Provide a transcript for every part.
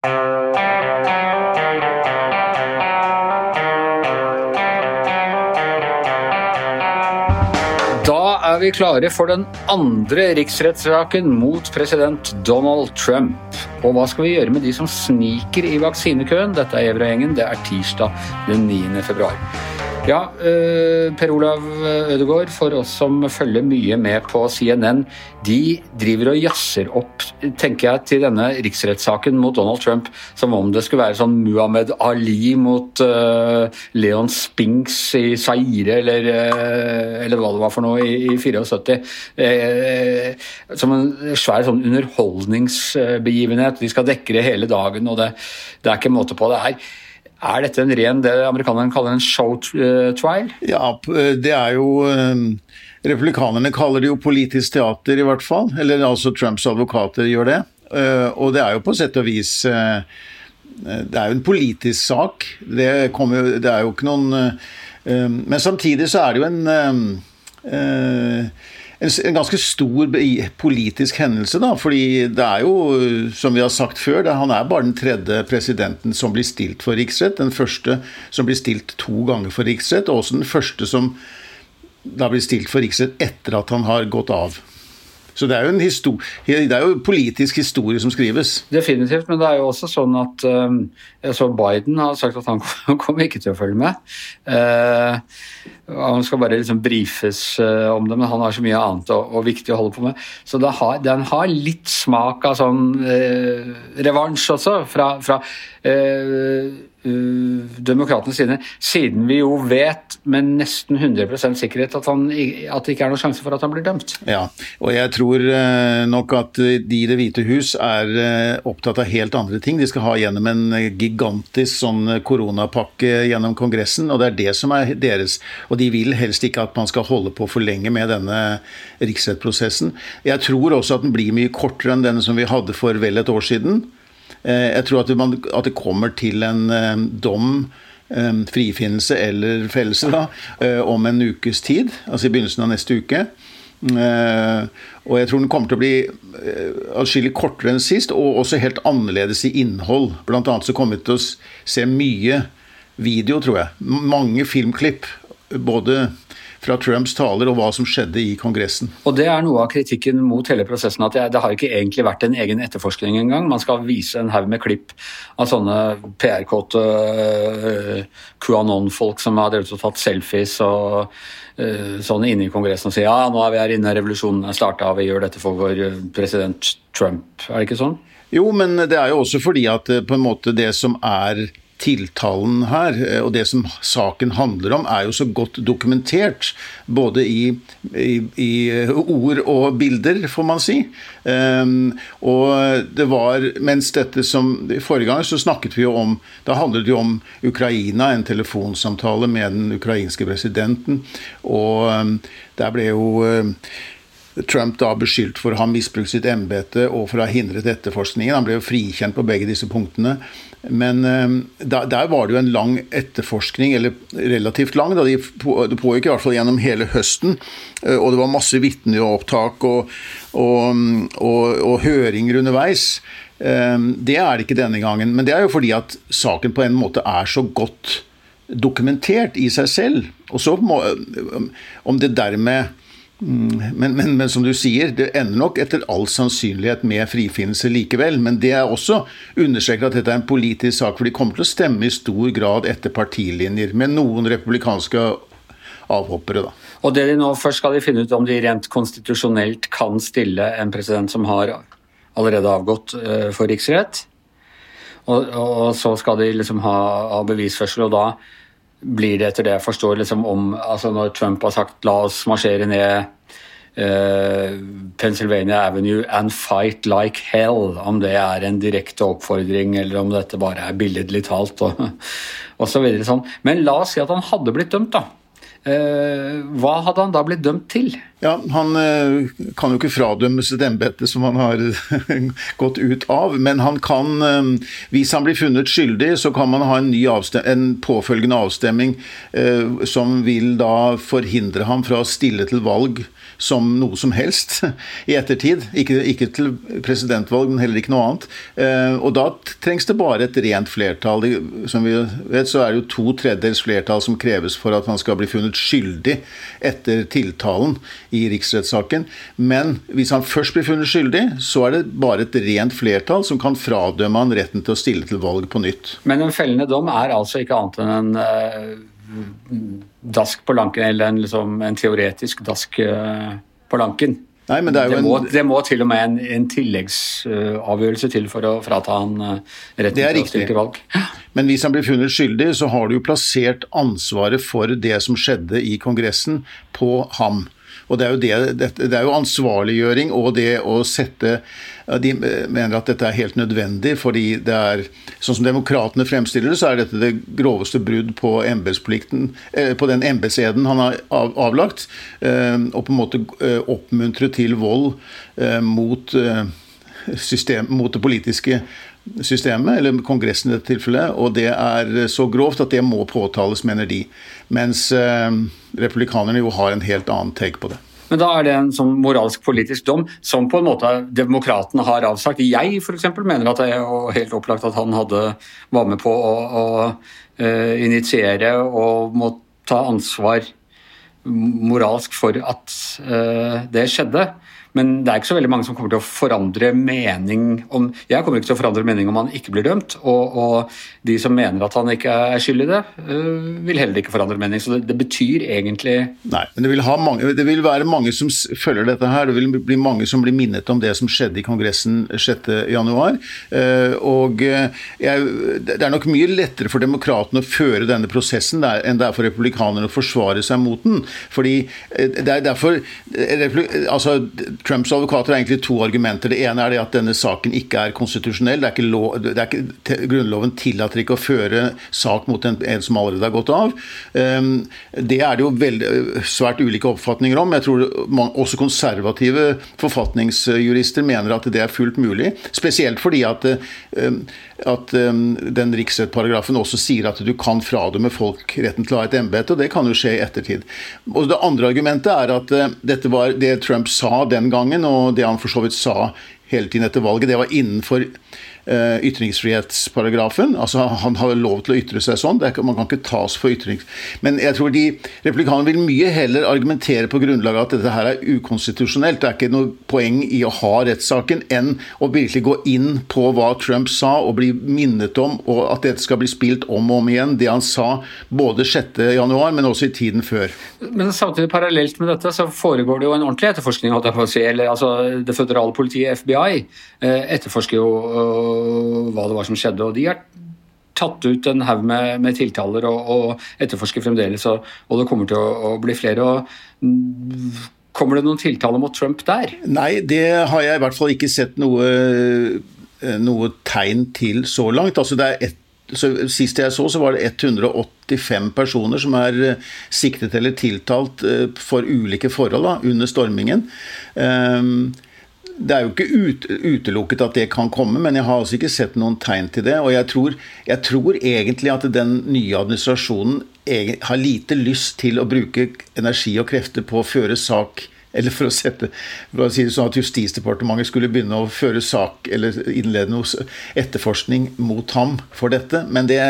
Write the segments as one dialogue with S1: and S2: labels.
S1: Da er vi klare for den andre riksrettssaken mot president Donald Trump. Og hva skal vi gjøre med de som sniker i vaksinekøen? Dette er Evra-gjengen. Det er tirsdag den 9. februar. Ja, eh, Per Olav Ødegaard, for oss som følger mye med på CNN, de driver og jazzer opp, tenker jeg, til denne riksrettssaken mot Donald Trump som om det skulle være sånn Muhammed Ali mot uh, Leon Spinks i Zaire, eller, uh, eller hva det var for noe, i, i 74. Uh, som en svær sånn underholdningsbegivenhet. De skal dekke det hele dagen, og det, det er ikke måte på. det her. Er dette en ren det amerikanerne kaller en show trial?
S2: Ja, det er jo Republikanerne kaller det jo politisk teater, i hvert fall. Eller altså Trumps advokater gjør det. Og det er jo på sett og vis Det er jo en politisk sak. Det, jo, det er jo ikke noen Men samtidig så er det jo en en, ganske stor politisk hendelse, da. Fordi det er jo, som vi har sagt før, det, han er bare den tredje presidenten som blir stilt for riksrett. Den første som blir stilt to ganger for riksrett, og også den første som da blir stilt for riksrett etter at han har gått av. Så det er, jo en det er jo politisk historie som skrives.
S1: Definitivt, men det er jo også sånn at um, så Biden har sagt at han kommer ikke til å følge med. Uh, han skal bare liksom brifes uh, om det, men han har så mye annet og, og viktig å holde på med. Så har, den har litt smak av sånn uh, revansj også, fra, fra uh, sine, siden vi jo vet med nesten 100% sikkerhet at, han, at, det ikke er noen sjanse for at han blir dømt.
S2: Ja, og jeg tror uh, nok at de i Det hvite hus er opptatt av helt andre ting. De skal ha gjennom en gigantisk sånn koronapakke gjennom Kongressen, og det er det som er deres. Og de vil helst ikke at man skal holde på for lenge med denne riksrettsprosessen. Jeg tror også at den blir mye kortere enn denne som vi hadde for vel et år siden. Eh, jeg tror at, man, at det kommer til en eh, dom eh, frifinnelse eller fellelse da, om en ukes tid, altså i begynnelsen av neste uke. og jeg tror den kommer til å bli atskillig kortere enn sist, og også helt annerledes i innhold. Blant annet så kommer vi til å se mye video, tror jeg. Mange filmklipp. Både fra Trumps taler og hva som skjedde i Kongressen.
S1: Og Det er noe av kritikken mot hele prosessen, at det, har ikke egentlig vært en egen etterforskning engang. Man skal vise en haug med klipp av sånne PR-kåte uh, QAnon-folk som har drevet og tatt selfies og sånn inne i Kongressen og sier ja, nå er vi her inne, revolusjonen er starta, vi gjør dette for vår president Trump. Er det ikke sånn?
S2: Jo, men det er jo også fordi at eh, på en måte det som er tiltalen her, eh, og det som saken handler om, er jo så godt dokumentert. Både i, i, i ord og bilder, får man si. Um, og det var Mens dette som Forrige gang så snakket vi jo om Da handlet det jo om Ukraina, en telefonsamtale med den ukrainske presidenten. Og um, der ble jo um, Trump da beskyldt for å ha misbrukt sitt embete og for å ha hindret etterforskningen. Han ble jo frikjent på begge disse punktene. Men ehm, der, der, var det jo en lang etterforskning, eller relativt lang. Da. Det pågikk i hvert fall gjennom hele høsten. Eh, og det var masse vitneopptak og, og, og, og høringer underveis. Ehm, det er det ikke denne gangen. Men det er jo fordi at saken på en måte er så godt dokumentert i seg selv. Og så må, Om det dermed men, men, men, som du sier, det ender nok etter all sannsynlighet med frifinnelse likevel. Men det er også understreket at dette er en politisk sak, for de kommer til å stemme i stor grad etter partilinjer, med noen republikanske avhoppere. da.
S1: Og det de nå Først skal de finne ut om de rent konstitusjonelt kan stille en president som har allerede avgått uh, for riksrett. Og, og, så skal de liksom ha, ha bevisførsel, og da blir det etter det jeg forstår, liksom om altså Når Trump har sagt 'la oss marsjere ned uh, Pennsylvania Avenue and fight like hell', om det er en direkte oppfordring, eller om dette bare er billedlig talt, og, videre sånn. Men la oss si at han hadde blitt dømt, da. Uh, hva hadde han da blitt dømt til?
S2: Ja, Han uh, kan jo ikke fradømmes et embete som han har gått ut av, men han kan, uh, hvis han blir funnet skyldig, så kan man ha en, en påfølgende avstemning som vil da forhindre ham fra å stille til valg som noe som helst i ettertid. Ikke, ikke til presidentvalg, men heller ikke noe annet. Eh, og da trengs det bare et rent flertall. Som vi vet, så er det jo to tredjedels flertall som kreves for at han skal bli funnet skyldig etter tiltalen i riksrettssaken. Men hvis han først blir funnet skyldig, så er det bare et rent flertall som kan fradømme han retten til å stille til valg på nytt.
S1: Men en fellende dom er altså ikke annet enn en uh, dask på lanken, eller en, liksom, en teoretisk dask uh, på lanken.
S2: Nei, det,
S1: det, må, en... det, må, til og med en, en tilleggsavgjørelse uh, til for å frata han retten til å stille til valg.
S2: Men hvis han blir funnet skyldig, så har du jo plassert ansvaret for det som skjedde i Kongressen, på ham. Og det er, jo det, det er jo ansvarliggjøring og det å sette De mener at dette er helt nødvendig, fordi det er Sånn som demokratene fremstiller det, så er dette det groveste brudd på embetsplikten eh, På den embetseden han har avlagt. Eh, og på en måte eh, oppmuntre til vold mot, system, mot det politiske systemet, eller Kongressen i dette tilfellet, og det er så grovt at det må påtales, mener de. Mens eh, republikanerne jo har en helt annen take på det.
S1: Men da er det en sånn moralsk politisk dom som på en måte demokratene har avsagt. Jeg f.eks. mener at det er helt opplagt at han hadde, var med på å, å uh, initiere og må ta ansvar moralsk for at uh, det skjedde. Men det er ikke så veldig mange som kommer til å forandre mening om Jeg kommer ikke til å forandre mening om han ikke blir dømt, og, og de som mener at han ikke er skyld i det, uh, vil heller ikke forandre mening. Så det, det betyr egentlig
S2: Nei, men det vil, mange, det vil, være mange som følger dette her. Det vil bli mange som blir minnet om det som skjedde i Kongressen 6.1. Uh, og uh, jeg, det er nok mye lettere for demokratene å føre denne prosessen der, enn det er for republikanerne å forsvare seg mot den. Fordi det er derfor altså, Trumps advokater har egentlig to argumenter. Det ene er det at denne saken ikke er konstitusjonell. Det er ikke, lov, det er ikke Grunnloven tillater ikke å føre sak mot en, en, som allerede har gått av. Um, det er det jo veld, svært ulike oppfatninger om. Jeg tror man, også konservative forfatningsjurister mener at det er fullt mulig. Spesielt fordi at, um, at um, den riksrettparagrafen også sier at du kan fradømme folk retten til å ha et embete, og det kan jo skje i ettertid. Og Det andre argumentet er at uh, dette var det Trump sa den gangen, og det han for så vidt sa hele tiden etter valget, det var innenfor ytringsfrihetsparagrafen. Altså Han har lov til å ytre seg sånn. Er, man kan ikke tas for ytrings... Men jeg tror de republikanerne vil mye heller argumentere på grunnlag av at dette her er ukonstitusjonelt. Det er ikke noe poeng i å ha rettssaken enn å virkelig gå inn på hva Trump sa og bli minnet om, og at dette skal bli spilt om og om igjen. Det han sa både 6.1, men også i tiden før.
S1: Men samtidig parallelt med dette så foregår det jo en ordentlig etterforskning. Eller, altså Det føderale politiet, FBI, eh, etterforsker jo hva det var som skjedde. og de har tatt ut en haug med, med, tiltaler og, og, etterforsker fremdeles, og, og, det kommer til å, å bli flere. og Kommer det noen tiltaler mot Trump der?
S2: Nei, det har jeg i hvert fall ikke sett noe, noe tegn til så langt. Altså er et, så Sist jeg så, så var det 185 personer som er siktet eller tiltalt eh, for ulike forhold da, under stormingen. Um, det er jo ikke ut, utelukket at det kan komme, men jeg har altså ikke sett noen tegn til det. Og jeg tror, jeg tror egentlig at den nye administrasjonen har lite lyst til å bruke energi og krefter på å føre sak eller for å, sette, for å si det sånn at Justisdepartementet skulle begynne å føre sak eller innlede noe etterforskning mot ham for dette. Men det,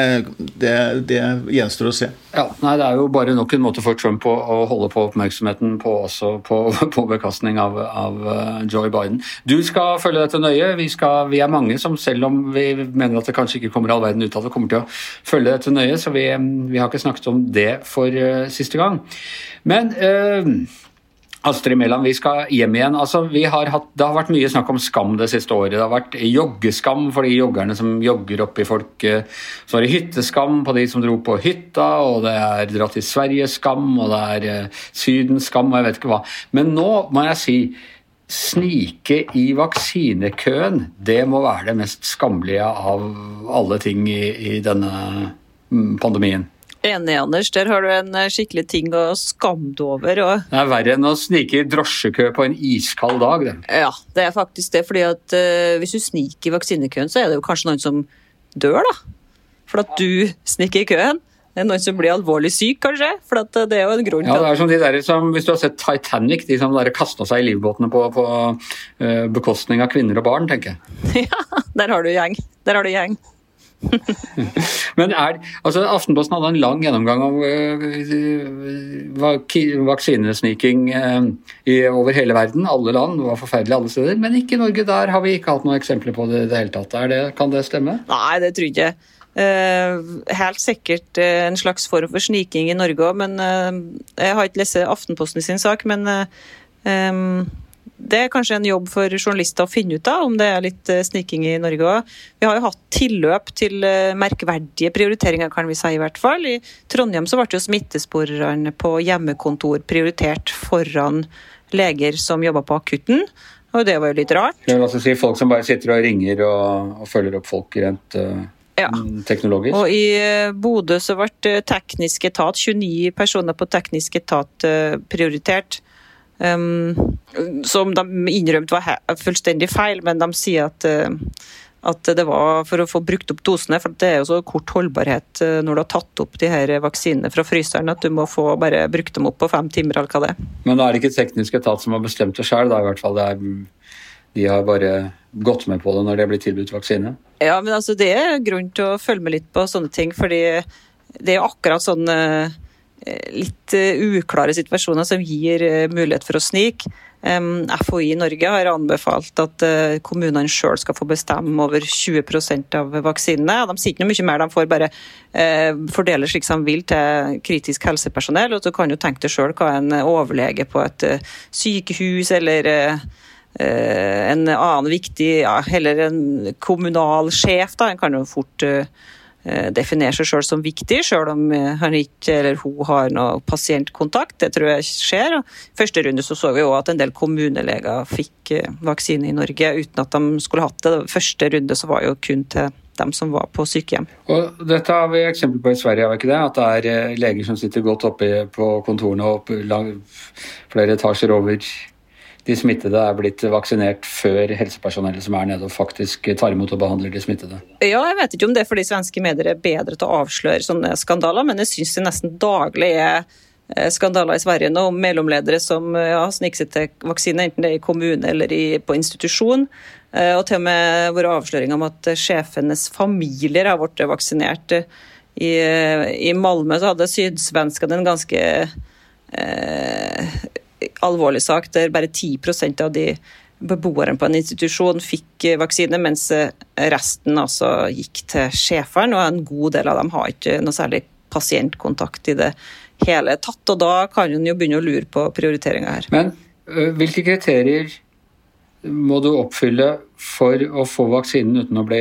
S2: det, det gjenstår å se.
S1: Ja, nei, Det er jo bare nok en måte for Trump å, å holde på oppmerksomheten på, også på, på bekastning av, av, eh, Joe Biden. Du skal følge dette nøye. Vi, skal, vi, er mange som selv om vi mener at det kanskje ikke kommer all verden ut av det, kommer til å følge dette nøye. Så vi, vi har ikke snakket om det for uh, siste gang. Men uh, Astrid Mæland, vi skal hjem igjen. Altså, hatt, det har vært mye snakk om skam det siste året. Det har vært joggeskam for de joggerne som jogger oppi folk. Så er det hytteskam på de som dro på hytta, og det er dratt til Sverige-skam, og det er uh, Syden-skam, og jeg vet ikke hva. Men nå må jeg si snike i vaksinekøen, det må være det mest skammelige av alle ting i, i denne mm, pandemien.
S3: Enig, Anders. Der har du en eh, skikkelig ting å skamme deg over. Og...
S1: Det er verre enn å snike i drosjekø på en iskald dag. Det.
S3: Ja, det er faktisk det. fordi at uh, hvis du sniker i vaksinekøen, så er det jo kanskje noen som dør, da. For at du sniker i køen. det er noen som blir alvorlig syk, kanskje? For det er jo en grunn
S1: til Ja, det er som de der som, Hvis du har sett Titanic, de som kasta seg i livbåtene på, på uh, bekostning av kvinner og barn, tenker
S3: jeg. Ja, der har du gjeng. Der har du gjeng.
S1: Men er, altså Aftenposten hadde en lang gjennomgang av uh, vaksinesniking uh, over hele verden. Alle land. Det var forferdelig alle steder. Men ikke i Norge. Der har vi ikke hatt noen eksempler på det i det hele tatt. Det, kan det stemme?
S3: Nei, det tror jeg ikke. Helt sikkert en slags form for sniking i Norge òg, men jeg har ikke lest Aftenposten sin sak. Men um, det er kanskje en jobb for journalister å finne ut av om det er litt sniking i Norge òg. Vi har jo hatt tilløp til merkverdige prioriteringer, kan vi si i hvert fall. I Trondheim så ble jo smittesporerne på hjemmekontor prioritert foran leger som jobba på akutten. Og det var jo litt rart.
S1: Vil altså si Folk som bare sitter og ringer og, og følger opp folk rent uh ja. Mm, teknologisk.
S3: Og i eh, Bodø så ble eh, teknisk etat, 29 personer på teknisk etat eh, prioritert. Um, som de innrømte var fullstendig feil, men de sier at, at det var for å få brukt opp dosene. For det er jo så kort holdbarhet når du har tatt opp de her vaksinene fra fryseren at du må få bare brukt dem opp på fem timer eller hva det er.
S1: Men da er det ikke teknisk etat som har bestemt det sjøl, da i hvert fall. Det er de har bare gått med på det når det blir tilbudt vaksine?
S3: Ja, men altså det er grunn til å følge med litt på sånne ting, fordi det er akkurat sånn eh, litt eh, uklare situasjoner som gir eh, mulighet for å snike. FHI Norge har anbefalt at kommunene sjøl skal få bestemme over 20% av vaksinene. De sier ikke noe mye mer, de får bare fordele slik som de vil til kritisk helsepersonell. og så kan du tenke deg sjøl hva en overlege på et sykehus eller Eh, en annen viktig, ja, heller en kommunal sjef, da. En kan jo fort uh, definere seg sjøl som viktig, sjøl om han ikke eller hun har noe pasientkontakt. Det tror jeg skjer. I første runde så, så vi jo at en del kommuneleger fikk vaksine i Norge uten at de skulle hatt det. Første runde så var jo kun til dem som var på sykehjem.
S1: Og dette har vi eksempel på i Sverige, har vi ikke det? At det er leger som sitter godt oppe på kontorene og flere etasjer over de smittede er blitt vaksinert før helsepersonellet som er nede og faktisk tar imot og behandler de smittede.
S3: Ja, Jeg vet ikke om det er fordi svenske medier er bedre til å avsløre sånne skandaler, men jeg syns det nesten daglig er eh, skandaler i Sverige nå om mellomledere som eh, ja, sniker seg til vaksine, enten det er i kommune eller i, på institusjon. Eh, og til og med våre avsløringer om at sjefenes familier har blitt vaksinert. I, I Malmö så hadde sydsvenskene en ganske eh, alvorlig sak der bare 10% av de beboerne på en institusjon fikk vaksine, mens resten altså gikk til sjeferen. Og en god del av dem har ikke noe særlig pasientkontakt i det hele tatt. Og da kan en jo begynne å lure på prioriteringa her.
S1: Men hvilke kriterier må du oppfylle for å få vaksinen uten å bli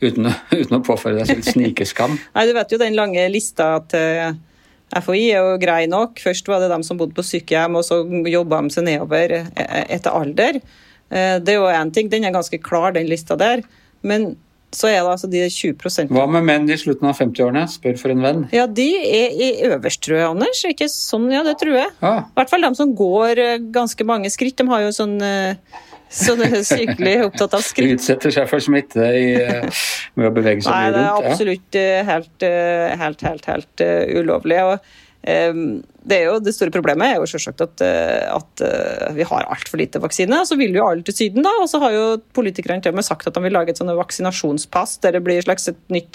S1: uten, uten å påføre deg selv snikeskam?
S3: Nei, Du vet jo den lange lista til FHI er jo grei nok. Først var det dem som bodde på sykehjem, og så jobba de seg nedover e-, e-, etter alder. Eh, det er jo én ting, den er ganske klar, den lista der. Men så er det altså de 20%
S1: Hva med menn i slutten av 50-årene? Spør for en venn.
S3: Ja, de er i øverst, tror jeg, Anders. Ikke sånn, ja, det tror jeg. I hvert fall de som går eh, ganske mange skritt. De har jo sånn eh, så det er sykelig opptatt av skritt.
S1: Utsetter seg for smitte i, med å bevege seg
S3: Nei,
S1: rundt? Nei,
S3: det er absolutt helt, helt, helt, helt, ulovlig. og um, det, jo, det, store problemet er jo selvsagt at, eh, at eh, vi har altfor lite vaksine. Så vil jo alle til Syden, da. Og så har jo politikerne til og med sagt at de vil lage et sånt vaksinasjonspass der det blir et slags et nytt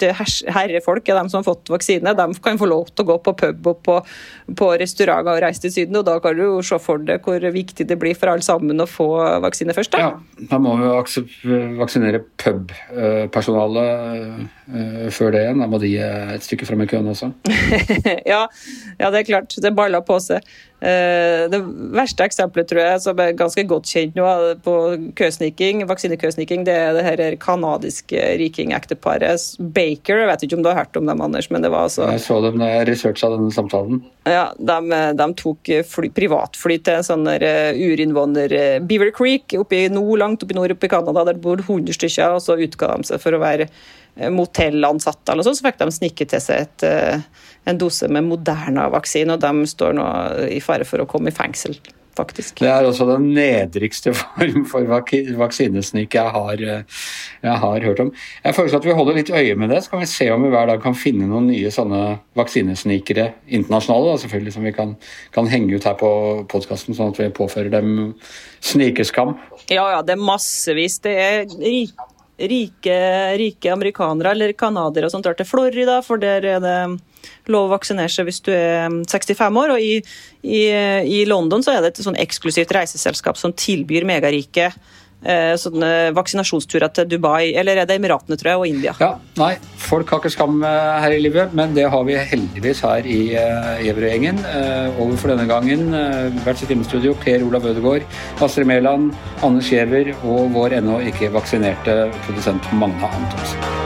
S3: herrefolk de som har fått vaksine. De kan få lov til å gå på pub og på, på restauranter og reise til Syden. Og da kan du jo se for deg hvor viktig det blir for alle sammen å få vaksine først.
S1: Da. Ja, da må vi jo vaksinere pubpersonalet uh, før det igjen. Da må de et stykke fram i køen også.
S3: ja, ja, det er klart. Det er balla på seg. Eh, det verste eksempelet, tror jeg, som er ganske godt kjent nå på køsniking, vaksinekøsniking, det er det her kanadiske rikingekteparet Baker. Jeg vet ikke om du har hørt om dem, Anders, men det var altså
S1: Jeg så dem da jeg researcha denne samtalen.
S3: Ja, de, de tok fly, privatfly til sånn urinnvåner Beaver Creek oppi nord, langt oppi nord oppe i Canada, der det bor 100 stykker, og så utga de seg for å være motellansatte, eller sånn, så fikk de snike til seg et en dose med Moderna-vaksine, og de står nå i fare for å komme i fengsel faktisk.
S1: Det er også den nedrigste form for vaksinesnik jeg har, jeg har hørt om. Jeg foreslår at vi holder litt øye med det, så kan vi se om vi hver dag kan finne noen nye sånne vaksinesnikere internasjonale, da, selvfølgelig som vi kan, kan, henge ut her på podkasten, sånn at vi påfører dem snikeskam.
S3: Ja, ja, det er massevis. Det er rike, rike amerikanere eller canadiere som drar til Florida, for der er det lov å vaksinere seg hvis du er 65 um, år. Og i, i, i London så er det et sånn eksklusivt reiseselskap som tilbyr megarike sånne vaksinasjonsturer til Dubai, eller er det Emiratene, tror jeg, og India.
S1: Ja, nei, folk har ikke skam eh, her i livet, men det har vi heldigvis her i Everøy-gjengen. Uh, over for denne gangen. Hvert sitt hjemmestudio, Per Olav Ødegaard, Astrid Mæland, Anders Giæver og vår ennå ikke vaksinerte produsent Magne Antonsen.